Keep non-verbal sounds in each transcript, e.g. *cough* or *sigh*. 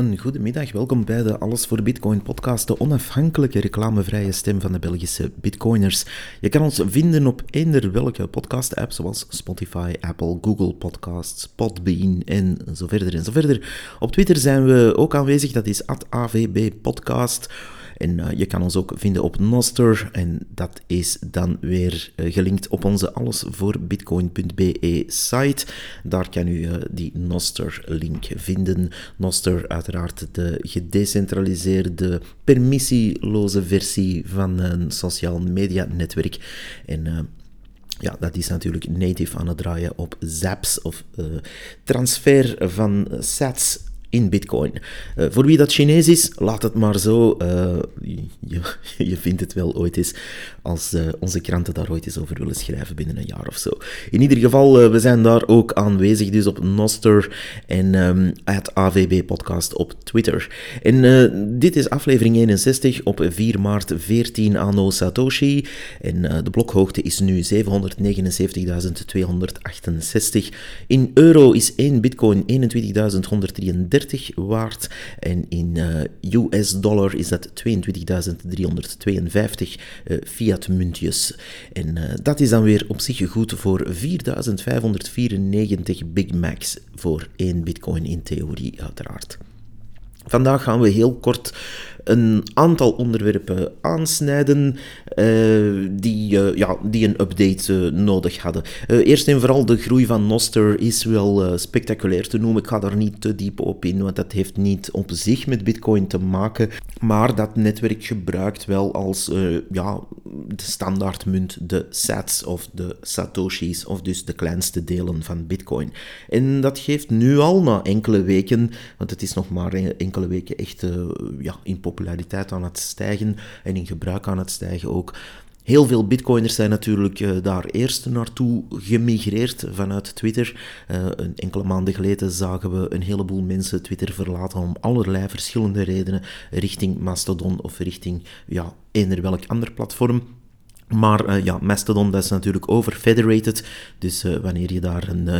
Een goede middag, welkom bij de Alles voor Bitcoin podcast, de onafhankelijke reclamevrije stem van de Belgische Bitcoiners. Je kan ons vinden op eender welke podcast-app, zoals Spotify, Apple, Google Podcasts, Podbean en zo verder en zo verder. Op Twitter zijn we ook aanwezig, dat is @avb podcast. En uh, je kan ons ook vinden op Noster. En dat is dan weer uh, gelinkt op onze alles voor bitcoin.be site. Daar kan u uh, die Noster-link vinden. Noster, uiteraard de gedecentraliseerde, permissieloze versie van een sociaal media netwerk. En ja, dat is natuurlijk native aan het draaien op zaps of transfer van sats in Bitcoin. Uh, voor wie dat Chinees is, laat het maar zo. Uh, je, *laughs* je, vindt het wel ooit eens als uh, onze kranten daar ooit eens over willen schrijven binnen een jaar of zo. In ieder geval, we zijn daar ook aanwezig, dus op Noster en um, AVB Podcast op Twitter. En dit is aflevering 61 op 4 maart 14 anno Satoshi. En de blokhoogte is nu 779.268. In euro is 1 bitcoin 21.133 waard. En in US dollar is dat 22.352 uh, fiat muntjes. En uh, dat is dan weer op zich goed voor 4.594 Big Macs voor één bitcoin in theorie uiteraard. Vandaag gaan we heel kort een aantal onderwerpen aansnijden uh, die, uh, ja, die een update uh, nodig hadden. eerst en vooral de groei van Noster is wel spectaculair te noemen. Ik ga daar niet te diep op in, want dat heeft niet op zich met Bitcoin te maken. Maar dat netwerk gebruikt wel als ja, de standaardmunt de sats of de satoshis, of dus de kleinste delen van Bitcoin. En dat geeft nu al na enkele weken, want het is nog maar enkele weken echt ja, in populariteit aan het stijgen en in gebruik aan het stijgen ook. Heel veel bitcoiners zijn natuurlijk uh, daar eerst naartoe gemigreerd vanuit Twitter. Uh, een enkele maanden geleden zagen we een heleboel mensen Twitter verlaten om allerlei verschillende redenen richting Mastodon of richting ja, eender welk ander platform. Maar uh, ja, Mastodon dat is natuurlijk overfederated. Dus uh, wanneer je daar een, uh,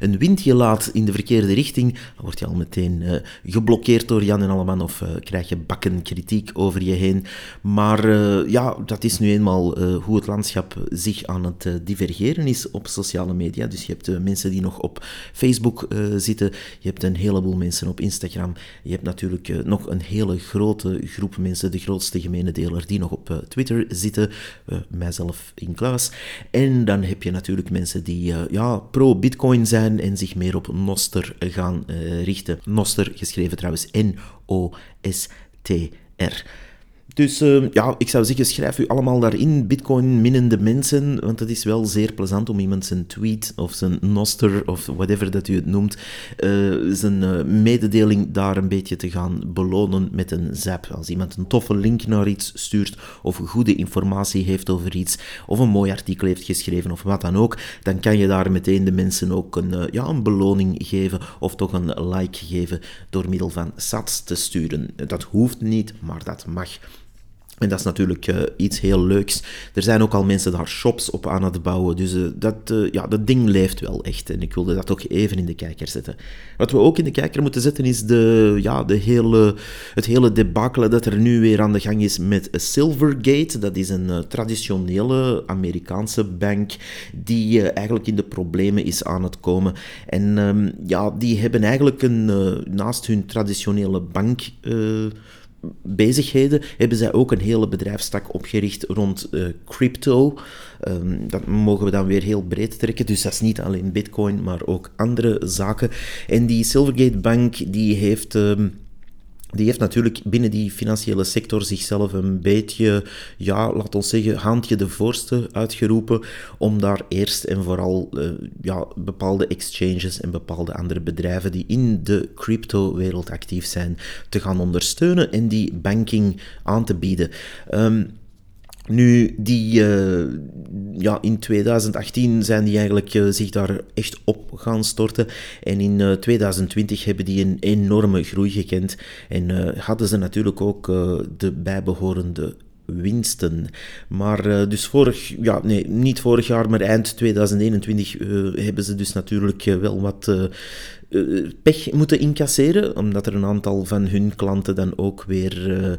een windje laat in de verkeerde richting, dan word je al meteen geblokkeerd door Jan en Alleman of krijg je bakken kritiek over je heen. Maar ja, dat is nu eenmaal hoe het landschap zich aan het divergeren is op sociale media. Dus je hebt mensen die nog op Facebook zitten, je hebt een heleboel mensen op Instagram, je hebt natuurlijk nog een hele grote groep mensen, de grootste gemene deler, die nog op Twitter zitten uh, mijzelf in kluis. En dan heb je natuurlijk mensen die uh, ja, pro-Bitcoin zijn en zich meer op Noster gaan uh, richten. Noster, geschreven trouwens N-O-S-T-R. Dus uh, ja, ik zou zeggen, schrijf u allemaal daarin, bitcoin-minnende mensen, want het is wel zeer plezant om iemand zijn tweet of zijn noster of whatever dat u het noemt, uh, zijn uh, mededeling daar een beetje te gaan belonen met een zap. Als iemand een toffe link naar iets stuurt of goede informatie heeft over iets of een mooi artikel heeft geschreven of wat dan ook, dan kan je daar meteen de mensen ook een, ja, een beloning geven of toch een like geven door middel van sats te sturen. Dat hoeft niet, maar dat mag. En dat is natuurlijk uh, iets heel leuks. Er zijn ook al mensen daar shops op aan het bouwen. Dus uh, dat, uh, ja, dat ding leeft wel echt. En ik wilde dat ook even in de kijker zetten. Wat we ook in de kijker moeten zetten is de, ja, de hele, het hele debakkelen dat er nu weer aan de gang is met Silvergate. Dat is een traditionele Amerikaanse bank die eigenlijk in de problemen is aan het komen. En um, ja, die hebben eigenlijk een, naast hun traditionele bank bezigheden hebben zij ook een hele bedrijfstak opgericht rond uh, crypto. Um, dat mogen we dan weer heel breed trekken. Dus dat is niet alleen Bitcoin, maar ook andere zaken. En die Silvergate Bank die heeft. Um, die heeft natuurlijk binnen die financiële sector zichzelf een beetje, ja, laat ons zeggen, handje de voorste uitgeroepen om daar eerst en vooral uh, ja, bepaalde exchanges en bepaalde andere bedrijven die in de crypto-wereld actief zijn te gaan ondersteunen en die banking aan te bieden. Um, nu, die, uh, ja, in 2018 zijn die eigenlijk uh, zich daar echt op gaan storten. En in uh, 2020 hebben die een enorme groei gekend. En hadden ze natuurlijk ook de bijbehorende winsten. Maar dus vorig, ja, nee, niet vorig jaar, maar eind 2021 hebben ze dus natuurlijk wel wat uh, pech moeten incasseren, omdat er een aantal van hun klanten dan ook weer uh,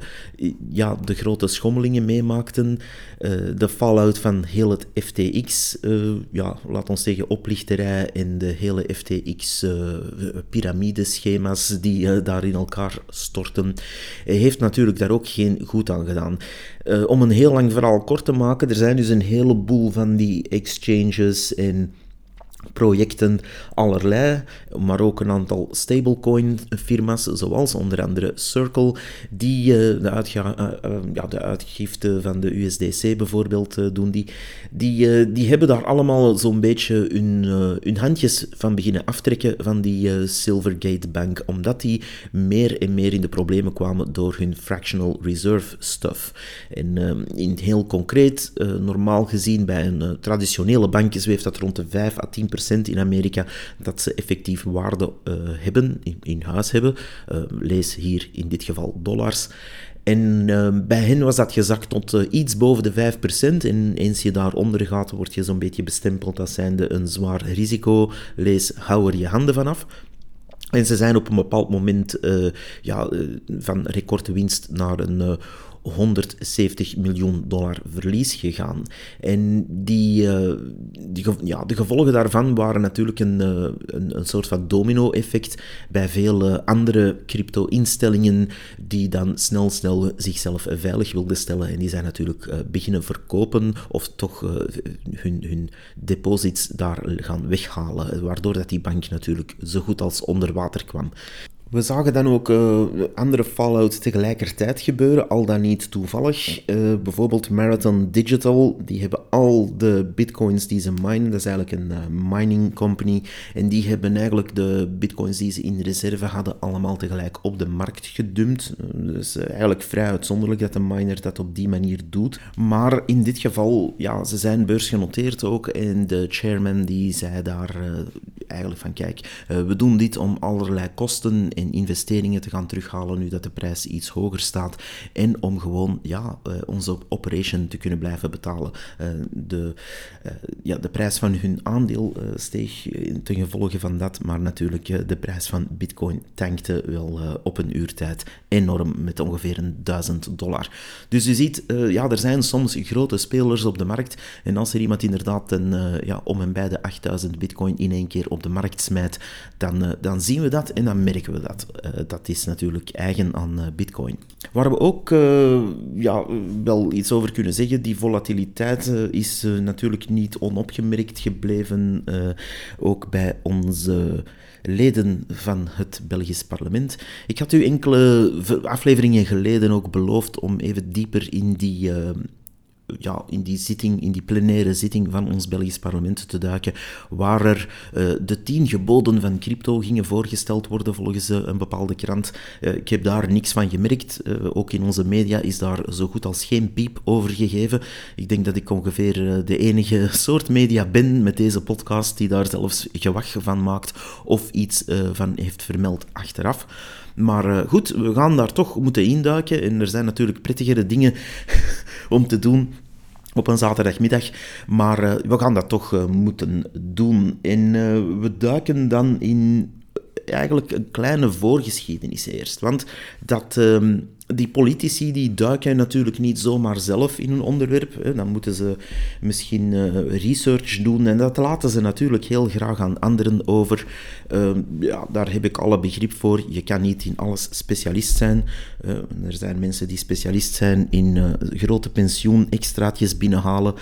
ja, de grote schommelingen meemaakten. Uh, de fallout van heel het FTX, ja, laat ons zeggen oplichterij en de hele FTX-piramideschema's die daar in elkaar storten, heeft natuurlijk daar ook geen goed aan gedaan. om een heel lang verhaal kort te maken, er zijn dus een heleboel van die exchanges en projecten allerlei, maar ook een aantal stablecoin-firma's, zoals onder andere Circle, die uh, de, uh, uh, ja, de uitgifte van de USDC bijvoorbeeld doen. Die, die, die hebben daar allemaal zo'n beetje hun, hun handjes van beginnen aftrekken van die Silvergate Bank, omdat die meer en meer in de problemen kwamen door hun fractional reserve stuff. En in heel concreet, normaal gezien bij een traditionele bank zweeft dat rond de 5 à 10 in Amerika dat ze effectief waarde uh, hebben, in, in, huis hebben. Uh, lees hier in dit geval dollars. En uh, bij hen was dat gezakt tot iets boven de 5%. En eens je daaronder gaat, word je zo'n beetje bestempeld als zijnde een zwaar risico. Lees, hou er je handen vanaf. En ze zijn op een bepaald moment ja, van recordwinst naar een 170 miljoen dollar verlies gegaan. En die, die, ja, de gevolgen daarvan waren natuurlijk een, uh, een, een, soort van domino-effect bij vele andere crypto-instellingen die dan snel, snel zichzelf veilig wilden stellen. En die zijn natuurlijk beginnen verkopen of toch hun, hun deposits daar gaan weghalen, waardoor dat die bank natuurlijk zo goed als onder water kwam. We zagen dan ook uh, andere fallout tegelijkertijd gebeuren, al dan niet toevallig. Uh, bijvoorbeeld Marathon Digital, die hebben al de bitcoins die ze minen, dat is eigenlijk een uh, mining company, en die hebben eigenlijk de bitcoins die ze in reserve hadden allemaal tegelijk op de markt gedumpt. Dus eigenlijk vrij uitzonderlijk dat een miner dat op die manier doet. Maar in dit geval, ja, ze zijn beursgenoteerd ook en de chairman die zei daar eigenlijk van kijk, we doen dit om allerlei kosten investeringen te gaan terughalen nu dat de prijs iets hoger staat. En om gewoon ja, uh, onze operation te kunnen blijven betalen. Uh, de, uh, ja, de prijs van hun aandeel steeg ten gevolge van dat, maar natuurlijk de prijs van bitcoin tankte wel op een uurtijd enorm met ongeveer een duizend dollar. Dus je ziet, ja, er zijn soms grote spelers op de markt en als er iemand inderdaad een, ja, om en bij de 8000 bitcoin in één keer op de markt smijt, dan, dan zien we dat en dan merken we dat. Eh, dat is natuurlijk eigen aan eh, Bitcoin. Waar we ook uh, ja, wel iets over kunnen zeggen, die volatiliteit is natuurlijk niet onopgemerkt gebleven, ook bij onze leden van het Belgisch parlement. Ik had u enkele afleveringen geleden ook beloofd om even dieper in die ja, in die zitting, in die plenaire zitting van ons Belgisch parlement te duiken, waar er uh, de tien geboden van crypto gingen voorgesteld worden volgens uh, een bepaalde krant. Uh, ik heb daar niks van gemerkt. ook in onze media is daar zo goed als geen piep over gegeven. Ik denk dat ik ongeveer de enige *laughs* soort media ben met deze podcast die daar zelfs gewag van maakt of iets van heeft vermeld achteraf. Maar goed, we gaan daar toch moeten induiken. En er zijn natuurlijk prettigere dingen *laughs* om te doen op een zaterdagmiddag. Maar uh, we gaan dat toch uh, moeten doen. En uh, we duiken dan in eigenlijk een kleine voorgeschiedenis eerst. Want dat, ehm, die politici die duiken natuurlijk niet zomaar zelf in een onderwerp. Dan moeten ze misschien uh, research doen en dat laten ze natuurlijk heel graag aan anderen over. Uh, ja, daar heb ik alle begrip voor. Je kan niet in alles specialist zijn. Uh, er zijn mensen die specialist zijn in eh, grote pensioen-extraatjes binnenhalen.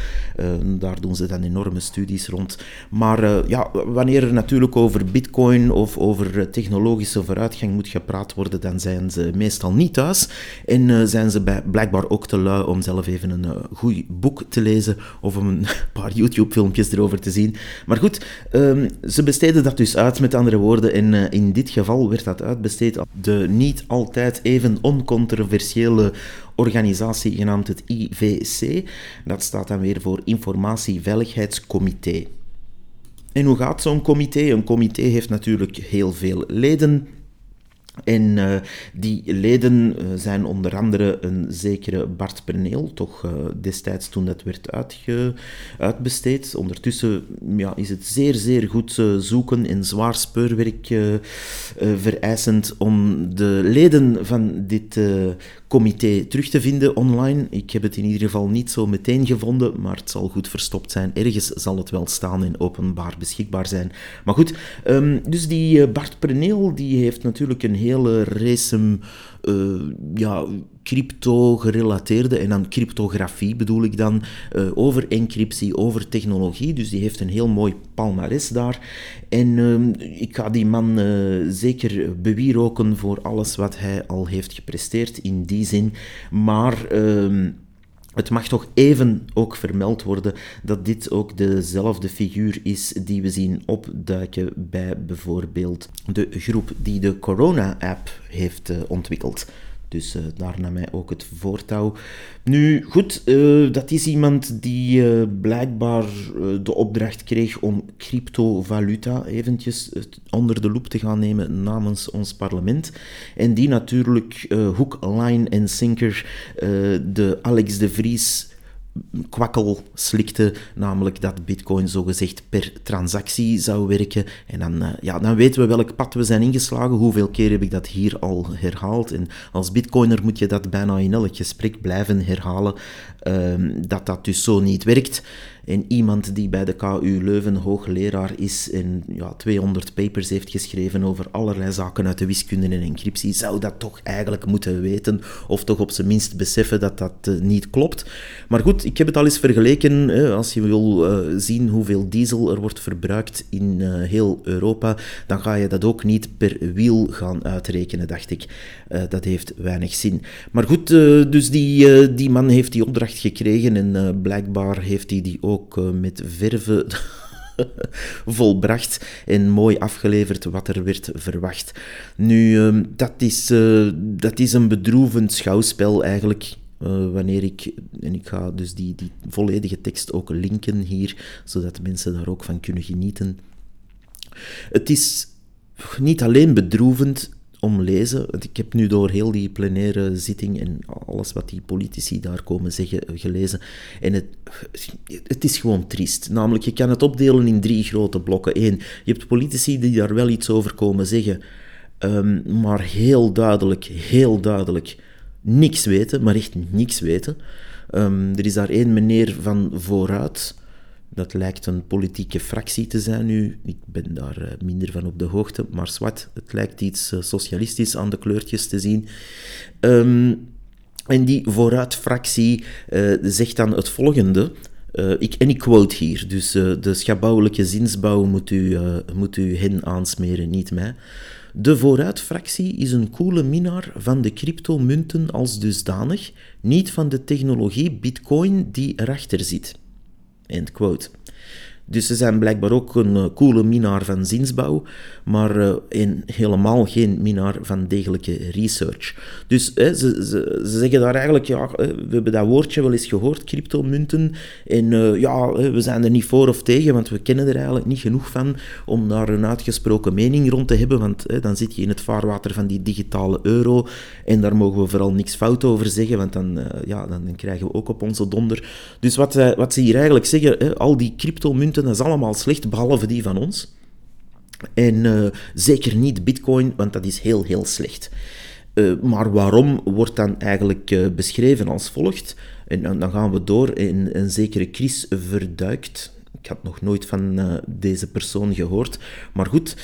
daar doen ze dan enorme studies rond. Maar ja, wanneer er natuurlijk over bitcoin of over technologische vooruitgang moet gepraat worden, dan zijn ze meestal niet thuis. En uh, zijn ze bij, blijkbaar ook te lui om zelf even een uh, goed boek te lezen of om een *laughs* paar YouTube-filmpjes erover te zien. Maar goed, um, ze besteden dat dus uit, met andere woorden. En uh, in dit geval werd dat uitbesteed aan de niet altijd even oncontroversiële organisatie genaamd het IVC. Dat staat dan weer voor Informatieveiligheidscomité. En hoe gaat zo'n comité? Een comité heeft natuurlijk heel veel leden. En uh, die leden uh, zijn onder andere een zekere Bart Perneel, toch uh, destijds toen dat werd uitge, uitbesteed. Ondertussen ja, is het zeer, zeer goed zoeken en zwaar speurwerk vereisend om de leden van dit comité terug te vinden online. Ik heb het in ieder geval niet zo meteen gevonden, maar het zal goed verstopt zijn. Ergens zal het wel staan en openbaar beschikbaar zijn. Maar goed, um, dus die Bart Perneel die heeft natuurlijk een hele race uh, ja, crypto-gerelateerde, en dan cryptografie bedoel ik dan, uh, over encryptie, over technologie. Dus die heeft een heel mooi palmares daar. En uh, ik ga die man uh, zeker bewieroken voor alles wat hij al heeft gepresteerd in die zin. Maar ehm, het mag toch even ook vermeld worden dat dit ook dezelfde figuur is die we zien opduiken bij bijvoorbeeld de groep die de Corona-app heeft uh, ontwikkeld. Dus uh, daar nam hij ook het voortouw. Nu, goed, uh, dat is iemand die uh, blijkbaar de opdracht kreeg om cryptovaluta eventjes onder de loep te gaan nemen namens ons parlement. En die natuurlijk hoek, line en sinker de Alex de Vries kwakkel slikte, namelijk dat bitcoin zogezegd per transactie zou werken. En dan, uh, ja, dan weten we welk pad we zijn ingeslagen. Hoeveel keer heb ik dat hier al herhaald? En als bitcoiner moet je dat bijna in elk gesprek blijven herhalen, uh, dat dat dus zo niet werkt. En iemand die bij de KU Leuven hoogleraar is en ja, 200 papers heeft geschreven over allerlei zaken uit de wiskunde en encryptie, zou dat toch eigenlijk moeten weten, of toch op zijn minst beseffen dat dat uh, niet klopt. Maar goed, ik heb het al eens vergeleken. Hè, als je wil uh, zien hoeveel diesel er wordt verbruikt in uh, heel Europa, dan ga je dat ook niet per wiel gaan uitrekenen, dacht ik. dat heeft weinig zin. Maar goed, dus die, die man heeft die opdracht gekregen en blijkbaar heeft hij die ook ook eh, met verve *laughs* volbracht en mooi afgeleverd wat er werd verwacht. Nu, ehm, dat is, eh, dat is een bedroevend schouwspel eigenlijk. Uh, wanneer ik, en ik ga dus die, die volledige tekst ook linken hier, zodat mensen daar ook van kunnen genieten. Het is niet alleen bedroevend, om lezen. Ik heb nu door heel die plenaire zitting en alles wat die politici daar komen zeggen gelezen. En het, het is gewoon triest. Namelijk, je kan het opdelen in drie grote blokken. Eén, je hebt politici die daar wel iets over komen zeggen, um, maar heel duidelijk, heel duidelijk niks weten, maar echt niks weten. Um, er is daar één meneer van vooruit dat lijkt een politieke fractie te zijn nu. Ik ben daar eh, minder van op de hoogte, maar zwart, het lijkt iets eh, socialistisch aan de kleurtjes te zien. Um, en die vooruitfractie uh, zegt dan het volgende. Ik, en ik quote hier, dus de schabouwelijke zinsbouw moet u, moet u hen aansmeren, niet mij. De vooruitfractie is een coole minnaar van de cryptomunten als dusdanig, niet van de technologie bitcoin die erachter zit. End quote. Dus ze zijn blijkbaar ook een uh, coole minnaar van zinsbouw, maar uh, helemaal geen minnaar van degelijke research. Dus ze, ze, ze, zeggen daar eigenlijk, ja, we hebben dat woordje wel eens gehoord, cryptomunten, en ja, we zijn er niet voor of tegen, want we kennen er eigenlijk niet genoeg van om daar een uitgesproken mening rond te hebben, want dan zit je in het vaarwater van die digitale euro, en daar mogen we vooral niks fout over zeggen, want dan, ja, dan, krijgen we ook op onze donder. Dus wat, wat ze hier eigenlijk zeggen, al die cryptomunten dat is allemaal slecht, behalve die van ons. En uh, zeker niet Bitcoin, want dat is heel, heel slecht. Uh, maar waarom wordt dan eigenlijk uh, beschreven als volgt? En dan gaan we door. in een zekere Chris Verduikt. Ik had nog nooit van deze persoon gehoord. Maar goed,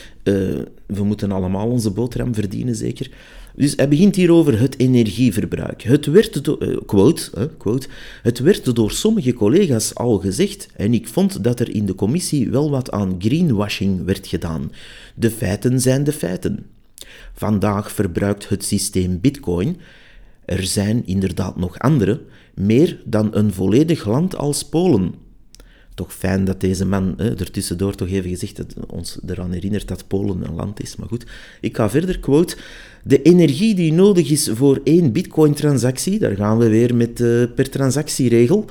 we moeten allemaal onze boterham verdienen, zeker. Dus hij begint hier over het energieverbruik. Het werd, uh, quote, quote, het werd door sommige collega's al gezegd en ik vond dat er in de commissie wel wat aan greenwashing werd gedaan. De feiten zijn de feiten. Vandaag verbruikt het systeem Bitcoin, er zijn inderdaad nog andere, meer dan een volledig land als Polen toch fijn dat deze man hè, er tussendoor toch even gezegd ons eraan herinnert dat Polen een land is. Maar goed, ik ga verder. Quote, de energie die nodig is voor één bitcoin-transactie, daar gaan we weer met uh, per transactieregel.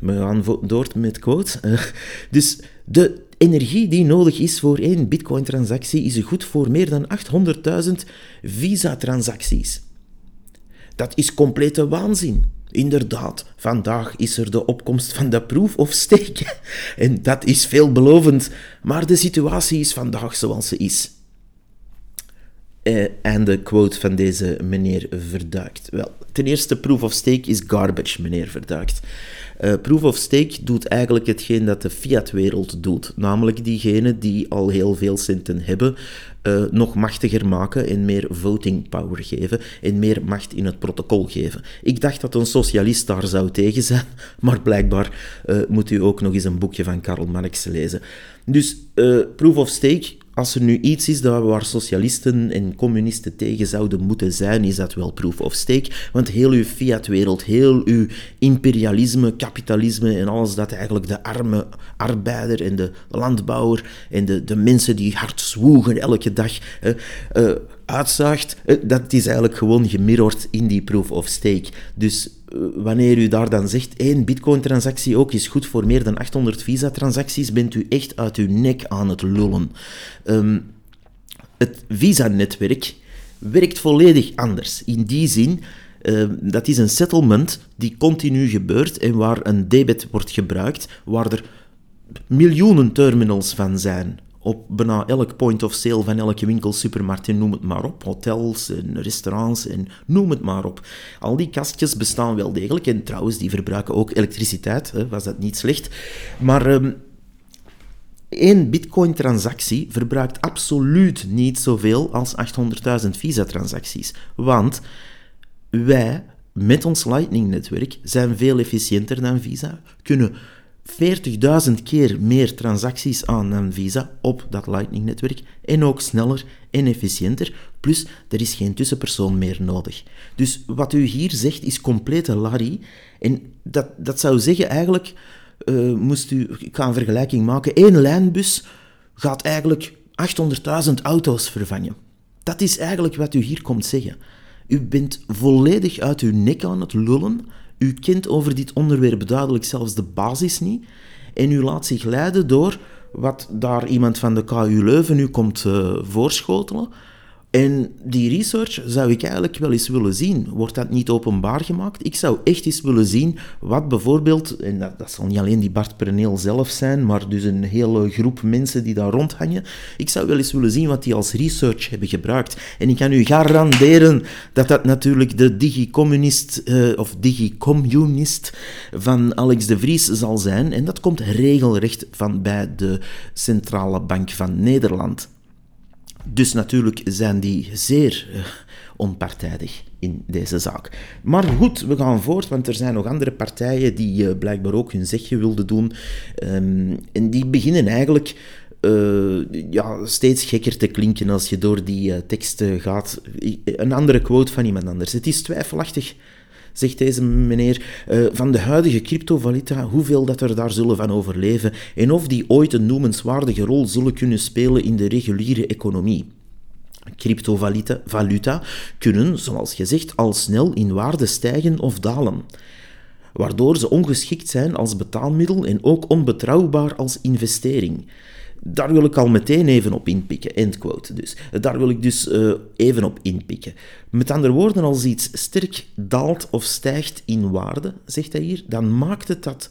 We gaan door met quote. *laughs* Dus de energie die nodig is voor één bitcoin-transactie is goed voor meer dan 800.000 Visa-transacties. Dat is complete waanzin. Inderdaad, vandaag is er de opkomst van de proof of stake. En dat is veelbelovend, maar de situatie is vandaag zoals ze is. Eh, en de quote van deze meneer Verduikt. Wel, ten eerste, proof of stake is garbage, meneer Verduikt. Uh, proof of stake doet eigenlijk hetgeen dat de fiat-wereld doet. Namelijk diegenen die al heel veel centen hebben, uh, nog machtiger maken en meer voting power geven en meer macht in het protocol geven. Ik dacht dat een socialist daar zou tegen zijn, *laughs* maar blijkbaar uh, moet u ook nog eens een boekje van Karl Marx lezen. Dus proof of stake als er nu iets is dat waar socialisten en communisten tegen zouden moeten zijn, is dat wel proof of stake. Want heel uw fiat-wereld, heel uw imperialisme, kapitalisme en alles dat eigenlijk de arme arbeider en de landbouwer en de, de mensen die hard zwoegen elke dag uh, uitzaagt, dat is eigenlijk gewoon gemirrord in die proof of stake. Dus eh, wanneer u daar dan zegt, één bitcoin-transactie ook is goed voor meer dan 800 Visa-transacties, bent u echt uit uw nek aan het lullen. Um, het Visa-netwerk werkt volledig anders. In die zin, uh, dat is een settlement die continu gebeurt en waar een debit wordt gebruikt, waar er miljoenen terminals van zijn op bijna elk point of sale van elke winkel, supermarkt en noem het maar op. Hotels en restaurants en noem het maar op. Al die kastjes bestaan wel degelijk en trouwens, die verbruiken ook elektriciteit, hè, was dat niet slecht. Maar um, één bitcoin-transactie verbruikt absoluut niet zoveel als 800.000 Visa-transacties. Want wij, met ons Lightning-netwerk, zijn veel efficiënter dan Visa, kunnen 40.000 keer meer transacties aan dan Visa op dat Lightning-netwerk en ook sneller en efficiënter. Plus, er is geen tussenpersoon meer nodig. Dus wat u hier zegt is complete larry. En dat, dat zou zeggen eigenlijk, uh, moest u, ik ga een vergelijking maken, één lijnbus gaat eigenlijk 800.000 auto's vervangen. Dat is eigenlijk wat u hier komt zeggen. U bent volledig uit uw nek aan het lullen u kent over dit onderwerp duidelijk zelfs de basis niet. En u laat zich leiden door wat daar iemand van de KU Leuven u komt uh, voorschotelen. En die research zou ik eigenlijk wel eens willen zien. Wordt dat niet openbaar gemaakt? Ik zou echt eens willen zien wat bijvoorbeeld, en dat, dat zal niet alleen die Bart Perneel zelf zijn, maar dus een hele groep mensen die daar rondhangen. Ik zou wel eens willen zien wat die als research hebben gebruikt. En ik kan u garanderen dat dat natuurlijk de digicommunist uh, of digicommunist van Alex de Vries zal zijn. En dat komt regelrecht van bij de Centrale Bank van Nederland. Dus natuurlijk zijn die zeer uh, onpartijdig in deze zaak. Maar goed, we gaan voort, want er zijn nog andere partijen die uh, blijkbaar ook hun zegje wilden doen. Um, en die beginnen eigenlijk uh, ja, steeds gekker te klinken als je door die teksten gaat. Een andere quote van iemand anders. Het is twijfelachtig zegt deze meneer, uh, van de huidige cryptovaluta, hoeveel dat er daar zullen van overleven en of die ooit een noemenswaardige rol zullen kunnen spelen in de reguliere economie. Cryptovaluta valuta kunnen, zoals gezegd, al snel in waarde stijgen of dalen waardoor ze ongeschikt zijn als betaalmiddel en ook onbetrouwbaar als investering. Daar wil ik al meteen even op inpikken. Endquote dus. Daar wil ik dus uh, even op inpikken. Met andere woorden, als iets sterk daalt of stijgt in waarde, zegt hij hier, dan maakt het dat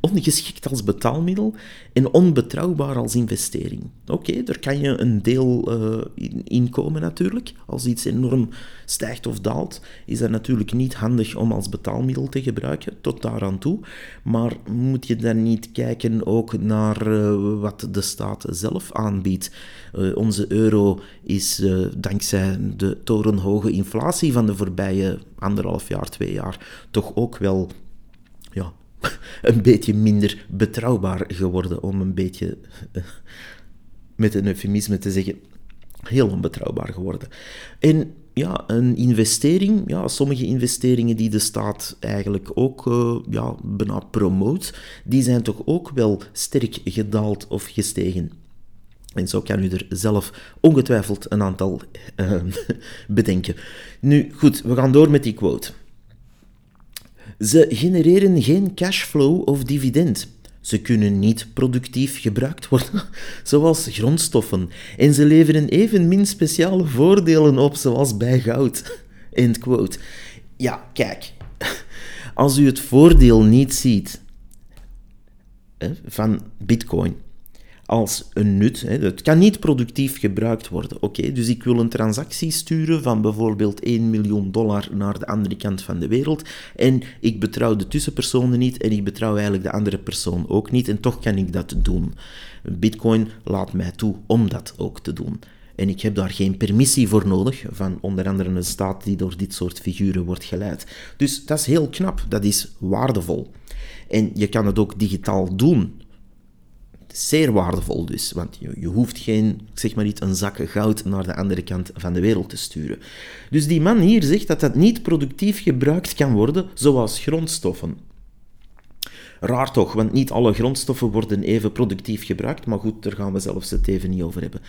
ongeschikt als betaalmiddel en onbetrouwbaar als investering. Oké, okay, daar kan je een deel uh, in, komen natuurlijk. Als iets enorm stijgt of daalt, is dat natuurlijk niet handig om als betaalmiddel te gebruiken, tot daaraan toe. Maar moet je dan niet kijken ook naar uh, wat de staat zelf aanbiedt? Uh, onze euro is dankzij de torenhoge inflatie van de voorbije anderhalf jaar, twee jaar, toch ook wel ja, *laughs* een beetje minder betrouwbaar geworden, om een beetje eh, met een eufemisme te zeggen, heel onbetrouwbaar geworden. En ja, een investering, ja, sommige investeringen die de staat eigenlijk ook uh, ja, bijna promoot, die zijn toch ook wel sterk gedaald of gestegen. En zo kan u er zelf ongetwijfeld een aantal uh, *laughs* bedenken. Nu, goed, we gaan door met die quote. Ze genereren geen cashflow of dividend. Ze kunnen niet productief gebruikt worden, *laughs* zoals grondstoffen. En ze leveren evenmin speciale voordelen op, zoals bij goud. *laughs* End quote. Ja, kijk. *laughs* Als u het voordeel niet ziet van bitcoin als een nut. Het kan niet productief gebruikt worden. Oké, dus ik wil een transactie sturen van bijvoorbeeld 1 miljoen dollar naar de andere kant van de wereld en ik betrouw de tussenpersonen niet en ik betrouw eigenlijk de andere persoon ook niet en toch kan ik dat doen. Bitcoin laat mij toe om dat ook te doen. En ik heb daar geen permissie voor nodig, van onder andere een staat die door dit soort figuren wordt geleid. Dus dat is heel knap, dat is waardevol. En je kan het ook digitaal doen. Zeer waardevol dus, want je, je hoeft geen, zeg maar niet, een zak goud naar de andere kant van de wereld te sturen. Dus die man hier zegt dat dat niet productief gebruikt kan worden, zoals grondstoffen. Raar toch, want niet alle grondstoffen worden even productief gebruikt, maar goed, daar gaan we zelfs het even niet over hebben.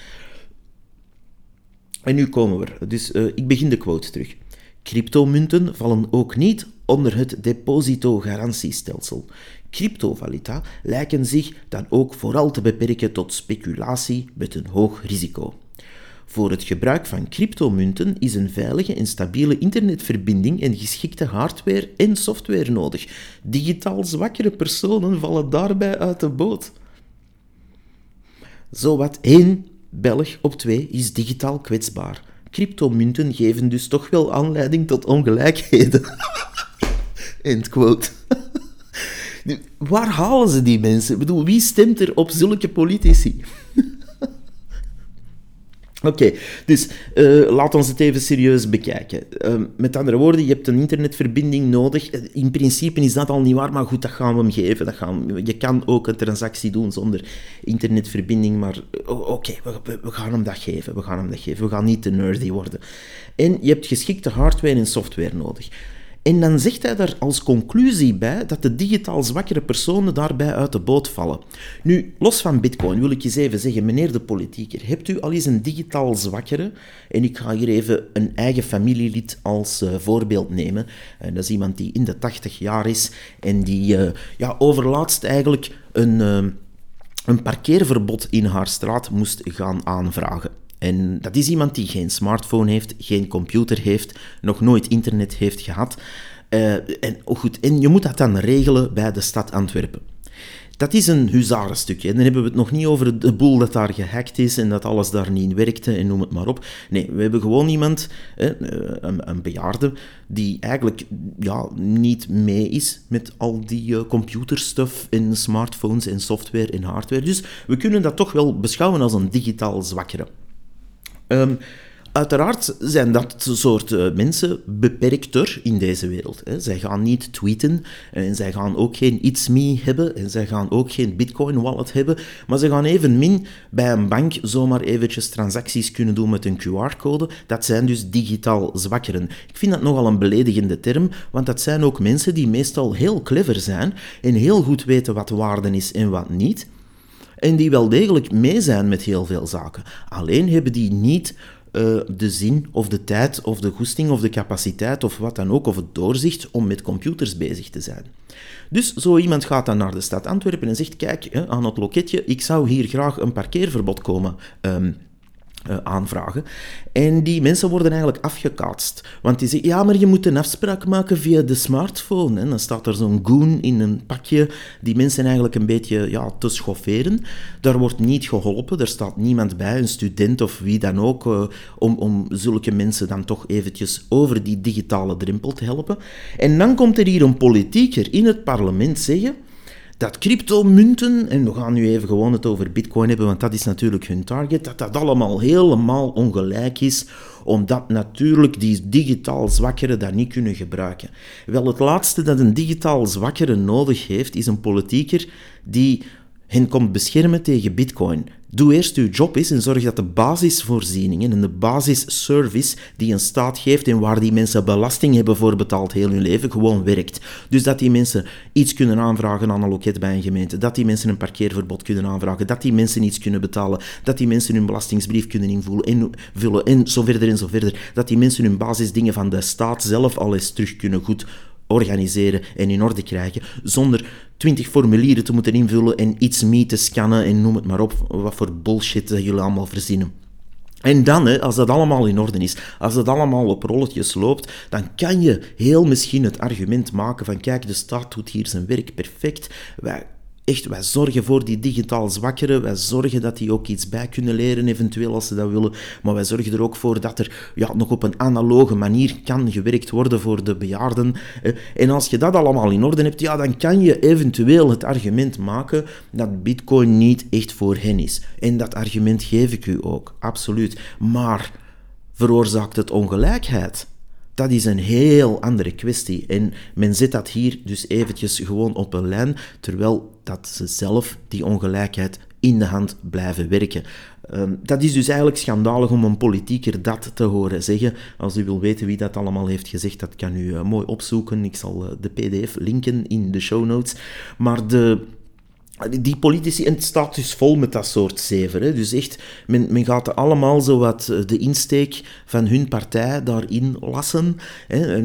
En nu komen we. Dus uh, ik begin de quote terug. Cryptomunten vallen ook niet onder het depositogarantiestelsel. Cryptovaluta lijken zich dan ook vooral te beperken tot speculatie met een hoog risico. Voor het gebruik van cryptomunten is een veilige en stabiele internetverbinding en geschikte hardware en software nodig. Digitaal zwakkere personen vallen daarbij uit de boot. Zowat één Belg op twee is digitaal kwetsbaar. Cryptomunten geven dus toch wel aanleiding tot ongelijkheden. *laughs* End quote. *laughs* Waar halen ze die mensen? Bedoel, wie stemt er op zulke politici? *laughs* Oké, dus uh, laat ons het even serieus bekijken. Uh, met andere woorden, je hebt een internetverbinding nodig. In principe is dat al niet waar, maar goed, dat gaan we hem geven. Dat gaan, je kan ook een transactie doen zonder internetverbinding, maar oké, we, we, gaan hem dat geven. We gaan hem dat geven. We gaan niet te nerdy worden. En je hebt geschikte hardware en software nodig. En dan zegt hij daar als conclusie bij dat de digitaal zwakkere personen daarbij uit de boot vallen. Nu, los van Bitcoin wil ik eens even zeggen, meneer de politieker, hebt u al eens een digitaal zwakkere? En ik ga hier even een eigen familielid als uh, voorbeeld nemen. En dat is iemand die in de 80 jaar is en die uh, ja, overlaatst eigenlijk een, een parkeerverbod in haar straat moest gaan aanvragen. En dat is iemand die geen smartphone heeft, geen computer heeft, nog nooit internet heeft gehad. Uh, en, oh goed, en je moet dat dan regelen bij de stad Antwerpen. Dat is een huzarenstukje. En dan hebben we het nog niet over de boel dat daar gehackt is en dat alles daar niet werkte en noem het maar op. Nee, we hebben gewoon iemand, een, een bejaarde, die eigenlijk ja, niet mee is met al die uh, computerstuff en smartphones en software en hardware. Dus we kunnen dat toch wel beschouwen als een digitaal zwakkere. Um, uiteraard zijn dat soort uh, mensen beperkter in deze wereld. Hè. Zij gaan niet tweeten en zij gaan ook geen It's Me hebben en zij gaan ook geen Bitcoin wallet hebben, maar ze gaan evenmin bij een bank zomaar eventjes transacties kunnen doen met een QR-code. Dat zijn dus digitaal zwakkeren. Ik vind dat nogal een beledigende term, want dat zijn ook mensen die meestal heel clever zijn en heel goed weten wat waarde is en wat niet en die wel degelijk mee zijn met heel veel zaken. Alleen hebben die niet uh, de zin of de tijd of de goesting of de capaciteit of wat dan ook, of het doorzicht om met computers bezig te zijn. Dus zo iemand gaat dan naar de stad Antwerpen en zegt, kijk, hè, aan het loketje, ik zou hier graag een parkeerverbod komen um, uh, aanvragen. En die mensen worden eigenlijk afgekaatst. Want die zeggen, ja, maar je moet een afspraak maken via de smartphone. En dan staat er zo'n goon in een pakje die mensen eigenlijk een beetje ja, te schofferen. Daar wordt niet geholpen, er staat niemand bij, een student of wie dan ook, uh, om, om zulke mensen dan toch eventjes over die digitale drempel te helpen. En dan komt er hier een politieker in het parlement zeggen dat cryptomunten, en we gaan nu even gewoon het over bitcoin hebben, want dat is natuurlijk hun target, dat dat allemaal helemaal ongelijk is, omdat natuurlijk die digitaal zwakkeren dat niet kunnen gebruiken. Wel, het laatste dat een digitaal zwakkere nodig heeft, is een politieker die hen komt beschermen tegen bitcoin. Doe eerst uw job eens en zorg dat de basisvoorzieningen en de basisservice die een staat geeft en waar die mensen belasting hebben voor betaald heel hun leven, gewoon werkt. Dus dat die mensen iets kunnen aanvragen aan een loket bij een gemeente, dat die mensen een parkeerverbod kunnen aanvragen, dat die mensen iets kunnen betalen, dat die mensen hun belastingsbrief kunnen invullen en, vullen, en zo verder en zo verder. Dat die mensen hun basisdingen van de staat zelf al eens terug kunnen goed organiseren en in orde krijgen, zonder twintig formulieren te moeten invullen en iets mee te scannen en noem het maar op, wat voor bullshit jullie allemaal verzinnen. En dan, hè, als dat allemaal in orde is, als dat allemaal op rolletjes loopt, dan kan je heel misschien het argument maken van kijk, de staat doet hier zijn werk perfect. Wij echt, wij zorgen voor die digitaal zwakkeren. Wij zorgen dat die ook iets bij kunnen leren, eventueel als ze dat willen. Maar wij zorgen er ook voor dat er ja, nog op een analoge manier kan gewerkt worden voor de bejaarden. En als je dat allemaal in orde hebt, ja, dan kan je eventueel het argument maken dat Bitcoin niet echt voor hen is. En dat argument geef ik u ook, absoluut. Maar veroorzaakt het ongelijkheid? Dat is een heel andere kwestie. En men zet dat hier dus eventjes gewoon op een lijn, terwijl dat ze zelf die ongelijkheid in de hand blijven werken. Um, dat is dus eigenlijk schandalig om een politieker dat te horen zeggen. Als u wil weten wie dat allemaal heeft gezegd, dat kan u uh, mooi opzoeken. Ik zal uh, de pdf linken in de show notes. Maar de die politici, en het staat dus vol met dat soort zeven. Hè. Dus echt, men, men gaat allemaal zo wat eh, de insteek van hun partij daarin lassen. Hè.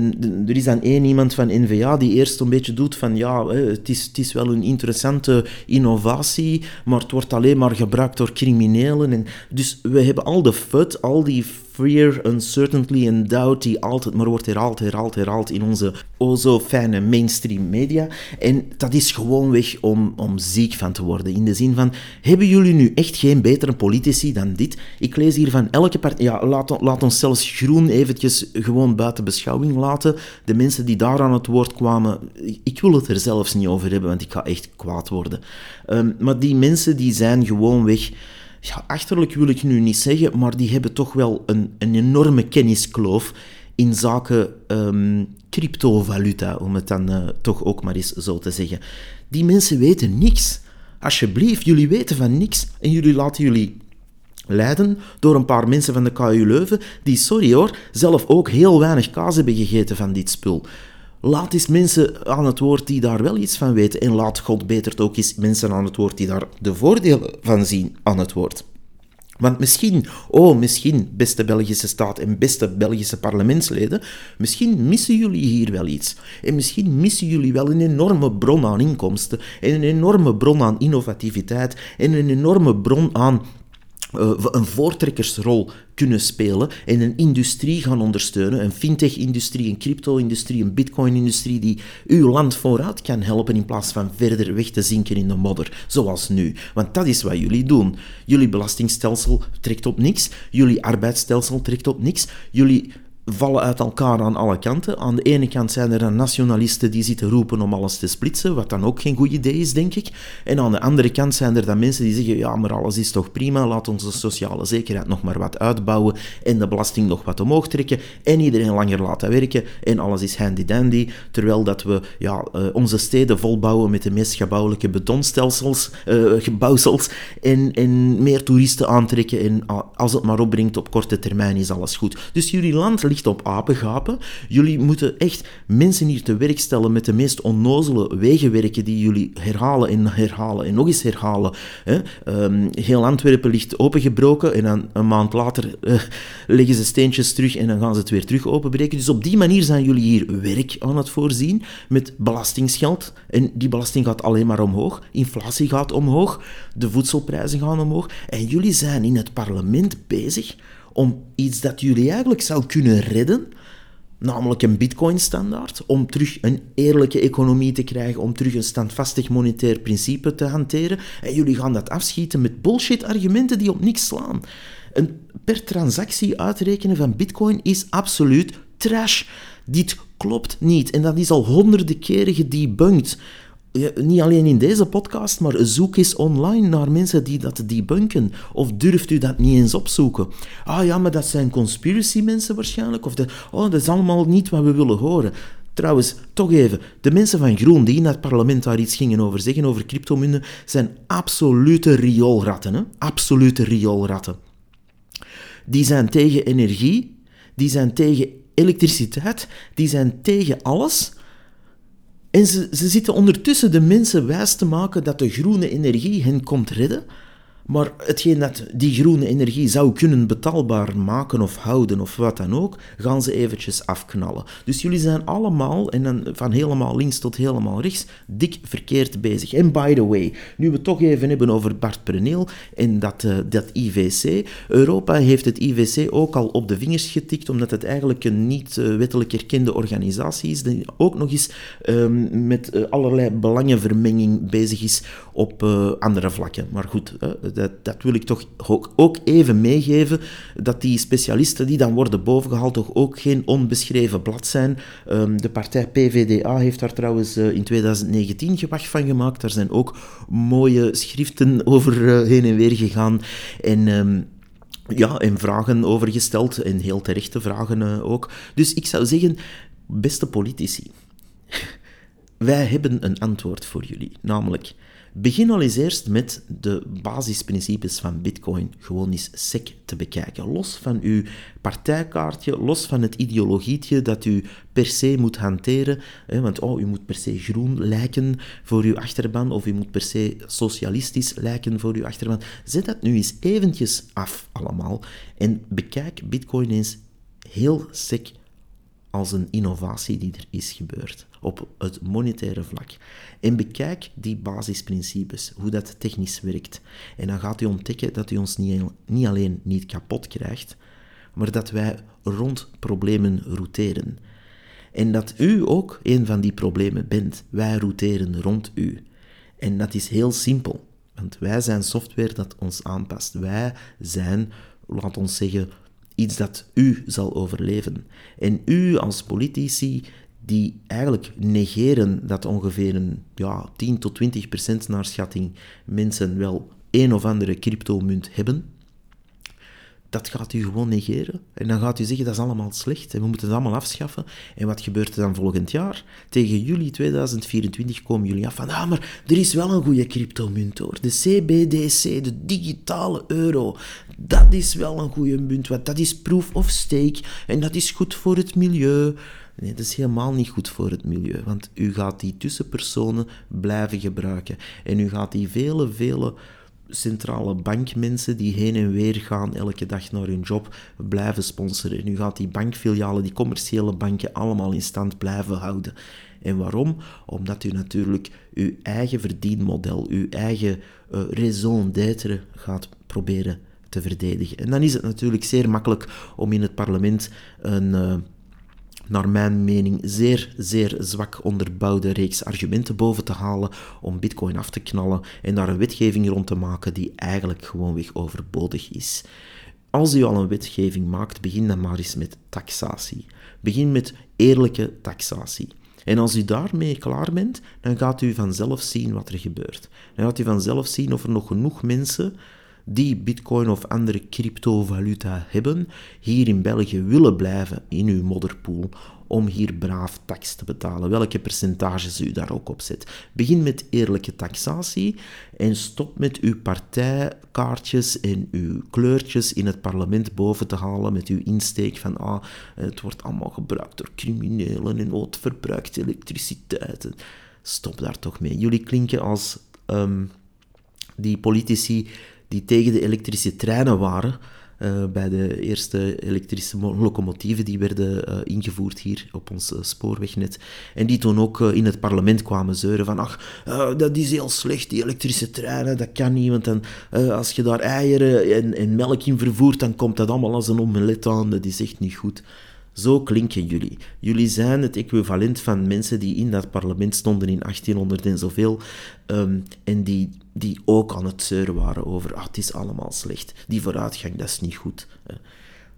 Er is dan één iemand van NVA die eerst een beetje doet van ja, het is, het is wel een interessante innovatie, maar het wordt alleen maar gebruikt door criminelen. En dus we hebben al de FUD, al die fear, uncertainty en doubt die altijd maar wordt herhaald, herhaald, herhaald in onze o zo fijne mainstream media. En dat is gewoonweg om, om ziek van te worden. In de zin van, hebben jullie nu echt geen betere politici dan dit? Ik lees hier van elke partij, ja, laat, ons zelfs groen eventjes gewoon buiten beschouwing laten. De mensen die daar aan het woord kwamen, ik wil het er zelfs niet over hebben, want ik ga echt kwaad worden. Um, maar die mensen die zijn gewoonweg ja, achterlijk wil ik nu niet zeggen, maar die hebben toch wel een, een enorme kenniskloof in zaken um, cryptovaluta, om het dan uh, toch ook maar eens zo te zeggen. Die mensen weten niks. Alsjeblieft, jullie weten van niks en jullie laten jullie leiden door een paar mensen van de KU Leuven die, sorry hoor, zelf ook heel weinig kaas hebben gegeten van dit spul. Laat eens mensen aan het woord die daar wel iets van weten. En laat God beter ook eens mensen aan het woord die daar de voordelen van zien aan het woord. Want misschien, oh misschien, beste Belgische staat en beste Belgische parlementsleden, misschien missen jullie hier wel iets. En misschien missen jullie wel een enorme bron aan inkomsten en een enorme bron aan innovativiteit en een enorme bron aan uh, een voortrekkersrol kunnen spelen en een industrie gaan ondersteunen, een fintech-industrie, een crypto-industrie, een bitcoin-industrie die uw land vooruit kan helpen in plaats van verder weg te zinken in de modder, zoals nu. Want dat is wat jullie doen. Jullie belastingstelsel trekt op niks, jullie arbeidsstelsel trekt op niks, jullie vallen uit elkaar aan alle kanten. Aan de ene kant zijn er dan nationalisten die zitten roepen om alles te splitsen, wat dan ook geen goed idee is, denk ik. En aan de andere kant zijn er dan mensen die zeggen, ja, maar alles is toch prima, laat onze sociale zekerheid nog maar wat uitbouwen en de belasting nog wat omhoog trekken en iedereen langer laten werken en alles is handy-dandy, terwijl dat we ja, uh, onze steden volbouwen met de meest gebouwelijke betonstelsels, uh, gebouwsels en, en meer toeristen aantrekken en als het maar opbrengt op korte termijn is alles goed. Dus jullie land ligt op apengapen. Jullie moeten echt mensen hier te werk stellen met de meest onnozele wegenwerken die jullie herhalen en herhalen en nog eens herhalen. Hè. Um, heel Antwerpen ligt opengebroken en dan een maand later uh, leggen ze steentjes terug en dan gaan ze het weer terug openbreken. Dus op die manier zijn jullie hier werk aan het voorzien met belastingsgeld. En die belasting gaat alleen maar omhoog. Inflatie gaat omhoog. De voedselprijzen gaan omhoog. En jullie zijn in het parlement bezig om iets dat jullie eigenlijk zou kunnen redden, namelijk een bitcoin-standaard, om terug een eerlijke economie te krijgen, om terug een standvastig monetair principe te hanteren. En jullie gaan dat afschieten met bullshit-argumenten die op niks slaan. Een per transactie uitrekenen van bitcoin is absoluut trash. Dit klopt niet. En dat is al honderden keren gedebunked niet alleen in deze podcast, maar zoek eens online naar mensen die dat debunken. Of durft u dat niet eens opzoeken? Ah ja, maar dat zijn conspiracy mensen waarschijnlijk. Of de, oh, dat is allemaal niet wat we willen horen. Trouwens, toch even, de mensen van Groen die in het parlement daar iets gingen over zeggen, over cryptomunden, zijn absolute rioolratten. Hè? Absolute rioolratten. Die zijn tegen energie, die zijn tegen elektriciteit, die zijn tegen alles en ze, ze zitten ondertussen de mensen wijs te maken dat de groene energie hen komt redden. Maar hetgeen dat die groene energie zou kunnen betaalbaar maken of houden of wat dan ook, gaan ze eventjes afknallen. Dus jullie zijn allemaal, en van helemaal links tot helemaal rechts, dik verkeerd bezig. En by the way, nu we het toch even hebben over Bart Preneel en dat, uh, dat IVC. Europa heeft het IVC ook al op de vingers getikt, omdat het eigenlijk een niet uh, wettelijk erkende organisatie is, die ook nog eens um, met uh, allerlei belangenvermenging bezig is op andere vlakken. Maar goed, dat, dat, wil ik toch ook even meegeven, dat die specialisten die dan worden bovengehaald toch ook geen onbeschreven blad zijn. Um, de partij PVDA heeft daar trouwens uh, in 2019 gewacht van gemaakt. Daar zijn ook mooie schriften *laughs* over uh, heen en weer gegaan. En... Um, ja, en vragen over gesteld, en heel terechte vragen uh, ook. Dus ik zou zeggen, beste politici, *laughs* wij hebben een antwoord voor jullie, namelijk Begin al eens eerst met de basisprincipes van Bitcoin gewoon eens sec te bekijken. Los van uw partijkaartje, los van het ideologietje dat u per se moet hanteren. Hè, want oh, u moet per se groen lijken voor uw achterban, of u moet per se socialistisch lijken voor uw achterban. Zet dat nu eens eventjes af allemaal en bekijk Bitcoin eens heel sec als een innovatie die er is gebeurd op het monetaire vlak. En bekijk die basisprincipes, hoe dat technisch werkt. En dan gaat u ontdekken dat u ons niet, niet alleen niet kapot krijgt, maar dat wij rond problemen routeren. En dat u ook een van die problemen bent. Wij routeren rond u. En dat is heel simpel, want wij zijn software dat ons aanpast. Wij zijn, laat ons zeggen, iets dat u zal overleven. En u als politici die eigenlijk negeren dat ongeveer een ja, 10 tot 20 procent naar schatting mensen wel een of andere cryptomunt hebben, dat gaat u gewoon negeren. En dan gaat u zeggen dat is allemaal slecht en we moeten het allemaal afschaffen. En wat gebeurt er dan volgend jaar? Tegen juli 2024 komen jullie af van, ah, maar er is wel een goede cryptomunt hoor. De CBDC, de digitale euro. Dat is wel een goede munt, want dat is proof of stake en dat is goed voor het milieu. Nee, dat is helemaal niet goed voor het milieu, want u gaat die tussenpersonen blijven gebruiken. En u gaat die vele, vele centrale bankmensen die heen en weer gaan elke dag naar hun job blijven sponsoren. En u gaat die bankfilialen, die commerciële banken, allemaal in stand blijven houden. En waarom? Omdat u natuurlijk uw eigen verdienmodel, uw eigen uh, raison d'être gaat proberen te verdedigen. En dan is het natuurlijk zeer makkelijk om in het parlement een... Uh, naar mijn mening, zeer, zeer zwak onderbouwde reeks argumenten boven te halen om bitcoin af te knallen en daar een wetgeving rond te maken die eigenlijk gewoonweg overbodig is. Als u al een wetgeving maakt, begin dan maar eens met taxatie. Begin met eerlijke taxatie. En als u daarmee klaar bent, dan gaat u vanzelf zien wat er gebeurt. Dan gaat u vanzelf zien of er nog genoeg mensen die bitcoin of andere cryptovaluta hebben, hier in België willen blijven in uw modderpool om hier braaf tax te betalen, welke percentages u daar ook op zet. Begin met eerlijke taxatie en stop met uw partijkaartjes en uw kleurtjes in het parlement boven te halen met uw insteek van ah, het wordt allemaal gebruikt door criminelen en oh, het verbruikt elektriciteit. Stop daar toch mee. Jullie klinken als um, die politici die tegen de elektrische treinen waren. Uh, bij de eerste elektrische locomotieven die werden uh, ingevoerd hier op ons uh, spoorwegnet. En die toen ook in het parlement kwamen zeuren van ach, dat is heel slecht, die elektrische treinen, dat kan niet, want dan, als je daar eieren en, en, melk in vervoert, dan komt dat allemaal als een omelet aan, dat is echt niet goed. Zo klinken jullie. Jullie zijn het equivalent van mensen die in dat parlement stonden in 1800 en zoveel, um, en die die ook aan het zeuren waren over, ah, het is allemaal slecht, die vooruitgang, dat is niet goed.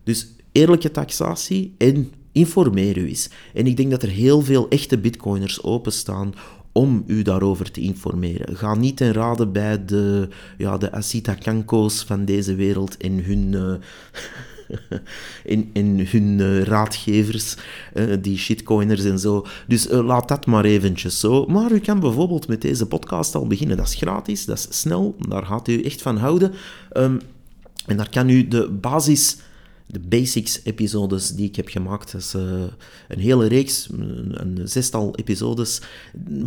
Dus eerlijke taxatie en informeer u eens. En ik denk dat er heel veel echte bitcoiners openstaan om u daarover te informeren. Ga niet ten rade bij de, ja, de Asita Kanko's van deze wereld en hun... Uh, *laughs* *laughs* in, in hun uh, raadgevers, uh, die shitcoiners en zo. Dus uh, laat dat maar eventjes zo. Maar u kan bijvoorbeeld met deze podcast al beginnen. Dat is gratis, dat is snel, daar gaat u echt van houden. Um, en daar kan u de basis de basics-episodes die ik heb gemaakt. Dat is eh, een hele reeks, een, zestal episodes,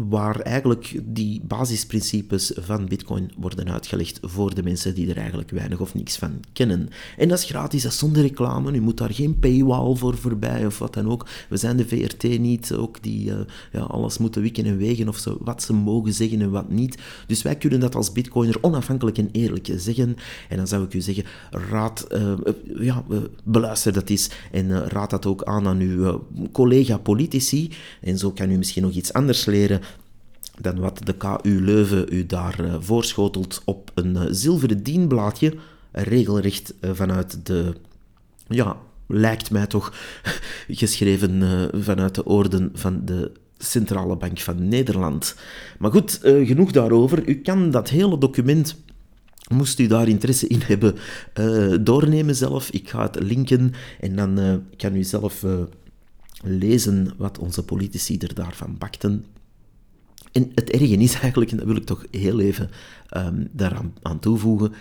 waar eigenlijk die basisprincipes van Bitcoin worden uitgelegd voor de mensen die er eigenlijk weinig of niks van kennen. En dat is gratis, dat is zonder reclame. U moet daar geen paywall voor voorbij of wat dan ook. We zijn de VRT niet, ook die uh, ja, alles moeten wikken en wegen of wat ze mogen zeggen en wat niet. Dus wij kunnen dat als Bitcoiner onafhankelijk en eerlijk zeggen. En dan zou ik u zeggen, raad, uh, ja, beluister dat is en uh, raad dat ook aan aan uw uh, collega-politici. En zo kan u misschien nog iets anders leren dan wat de KU Leuven u daar uh, voorschotelt op een zilveren dienblaadje, regelrecht vanuit de, ja, lijkt mij toch, *laughs* geschreven vanuit de oorden van de Centrale Bank van Nederland. Maar goed, genoeg daarover. U kan dat hele document Moest u daar interesse in hebben, uh, doornemen zelf. Ik ga het linken en dan uh, kan u zelf uh, lezen wat onze politici er daarvan bakten. En het erge is eigenlijk, en dat wil ik toch heel even um, daaraan aan toevoegen,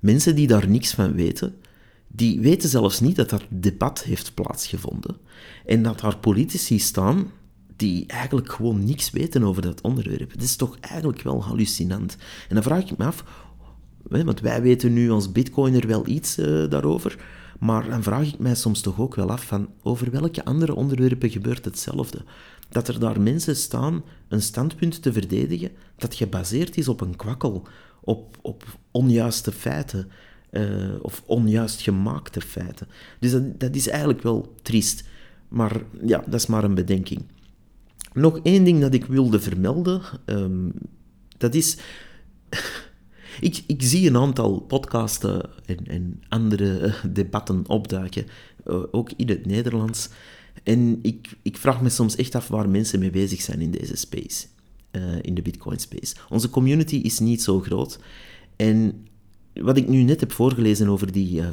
mensen die daar niks van weten, die weten zelfs niet dat dat debat heeft plaatsgevonden. En dat daar politici staan die eigenlijk gewoon niks weten over dat onderwerp. Het is toch eigenlijk wel hallucinant. En dan vraag ik me af, want wij weten nu als bitcoiner wel iets uh, daarover, maar dan vraag ik mij soms toch ook wel af van over welke andere onderwerpen gebeurt hetzelfde. Dat er daar mensen staan een standpunt te verdedigen dat gebaseerd is op een kwakkel, op, op onjuiste feiten uh, of onjuist gemaakte feiten. Dus dat, dat is eigenlijk wel triest. Maar ja, dat is maar een bedenking. Nog één ding dat ik wilde vermelden, um, dat is *laughs* ik, ik zie een aantal podcasten en, en andere eh, *laughs* debatten opduiken, eh, ook in het Nederlands. En ik, ik vraag me soms echt af waar mensen mee bezig zijn in deze space, uh, in de Bitcoin space. Onze community is niet zo groot. En wat ik nu net heb voorgelezen over die uh,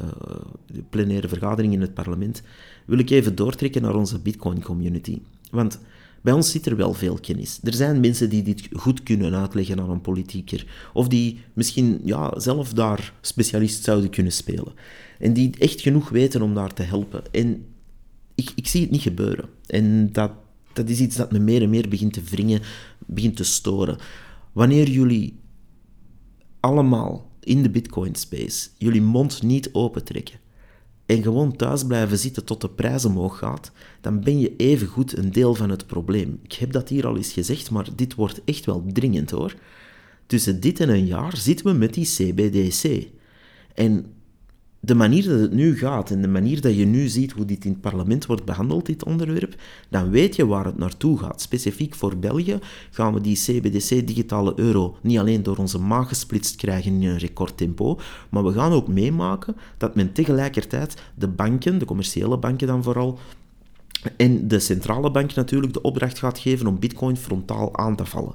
plenaire vergadering in het parlement, wil ik even doortrekken naar onze Bitcoin community. Want bij ons zit er wel veel kennis. Er zijn mensen die dit goed kunnen uitleggen aan een politieker. Of die misschien ja, zelf daar specialist zouden kunnen spelen. En die echt genoeg weten om daar te helpen. En ik, ik zie het niet gebeuren. En dat, dat is iets dat me meer en meer begint te wringen, begint te storen. Wanneer jullie allemaal in de Bitcoin space jullie mond niet opentrekken en gewoon thuis blijven zitten tot de prijs omhoog gaat, dan ben je evengoed een deel van het probleem. Ik heb dat hier al eens gezegd, maar dit wordt echt wel dringend hoor. Tussen dit en een jaar zitten we met die CBDC. En de manier dat het nu gaat en de manier dat je nu ziet hoe dit in het parlement wordt behandeld, dit onderwerp, dan weet je waar het naartoe gaat. Specifiek voor België gaan we die CBDC-digitale euro niet alleen door onze maag gesplitst krijgen in een recordtempo, maar we gaan ook meemaken dat men tegelijkertijd de banken, de commerciële banken dan vooral, en de centrale bank natuurlijk de opdracht gaat geven om bitcoin frontaal aan te vallen.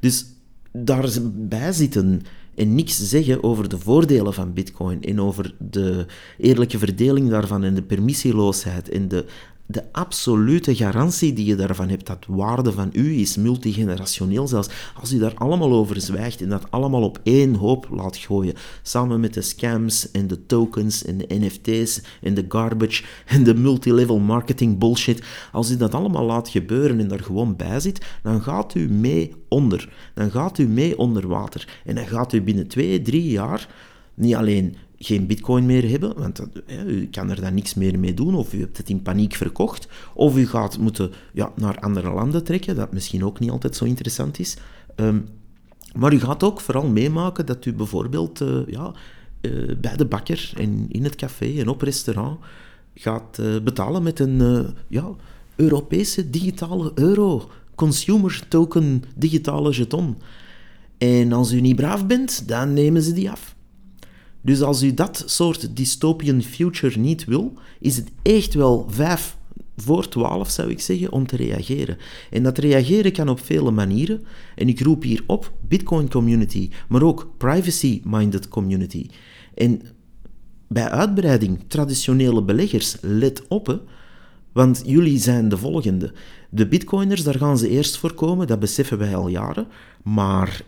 Dus daarbij zitten en niks zeggen over de voordelen van Bitcoin en over de eerlijke verdeling daarvan en de permissieloosheid en de de absolute garantie die je daarvan hebt, dat waarde van u is multigenerationeel zelfs, als u daar allemaal over zwijgt en dat allemaal op één hoop laat gooien, samen met de scams en de tokens en de NFT's en de garbage en de multilevel marketing bullshit, als u dat allemaal laat gebeuren en daar gewoon bij zit, dan gaat u mee onder. Dan gaat u mee onder water. En dan gaat u binnen twee, drie jaar niet alleen geen bitcoin meer hebben, want u kan er dan niks meer mee doen, of u hebt het in paniek verkocht, of u gaat moeten ja, naar andere landen trekken, dat misschien ook niet altijd zo interessant is. Um, maar u gaat ook vooral meemaken dat u bijvoorbeeld uh, ja, uh, bij de bakker en in het café en op restaurant gaat uh, betalen met een ja, Europese digitale euro, consumer token digitale jeton. En als u niet braaf bent, dan nemen ze die af. Dus als u dat soort dystopian future niet wil, is het echt wel vijf voor twaalf, zou ik zeggen, om te reageren. En dat reageren kan op vele manieren. En ik roep hier op Bitcoin community, maar ook privacy-minded community. En bij uitbreiding, traditionele beleggers, let op, want jullie zijn de volgende. De bitcoiners, daar gaan ze eerst voor komen, dat beseffen wij al jaren. Maar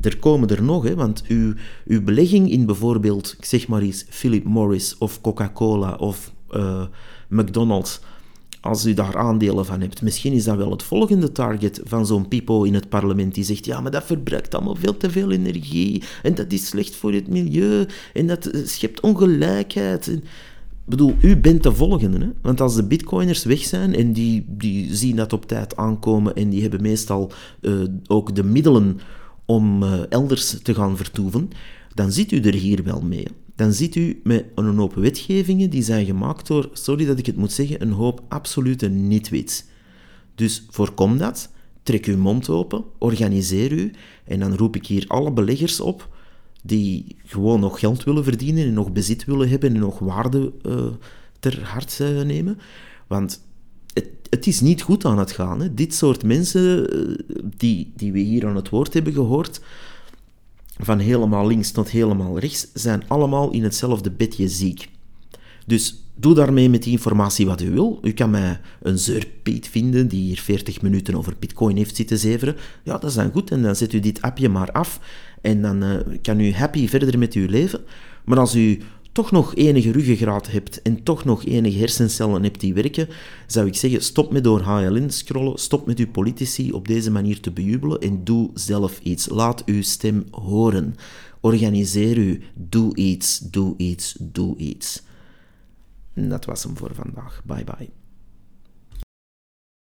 er komen er nog, hè, want uw, uw belegging in bijvoorbeeld, ik zeg maar eens, Philip Morris of Coca-Cola of uh, McDonald's, als u daar aandelen van hebt, misschien is dat wel het volgende target van zo'n pipo in het parlement die zegt, ja, maar dat verbruikt allemaal veel te veel energie en dat is slecht voor het milieu en dat schept ongelijkheid. Ik bedoel, u bent de volgende. Hè? Want als de bitcoiners weg zijn en die, die zien dat op tijd aankomen en die hebben meestal uh, ook de middelen om uh, elders te gaan vertoeven, dan zit u er hier wel mee dan zit u met een hoop wetgevingen die zijn gemaakt door, sorry dat ik het moet zeggen, een hoop absolute niet-wits. Dus voorkom dat, trek uw mond open, organiseer u en dan roep ik hier alle beleggers op die gewoon nog geld willen verdienen en nog bezit willen hebben en nog waarde uh, ter hart uh, nemen. Want het, is niet goed aan het gaan. Hè. Dit soort mensen uh, die, die we hier aan het woord hebben gehoord, van helemaal links tot helemaal rechts, zijn allemaal in hetzelfde bedje ziek. Dus doe daarmee met die informatie wat u wil. U kan mij een zeurpiet vinden die hier 40 minuten over bitcoin heeft zitten zeveren. Ja, dat is dan goed. En dan zet u dit appje maar af. En dan uh, kan u happy verder met uw leven. Maar als u toch nog enige ruggengraat hebt en toch nog enige hersencellen hebt die werken, zou ik zeggen, stop met door HLN scrollen, stop met uw politici op deze manier te bejubelen en doe zelf iets. Laat uw stem horen. Organiseer u. Doe iets, doe iets, doe iets. En dat was hem voor vandaag. Bye bye.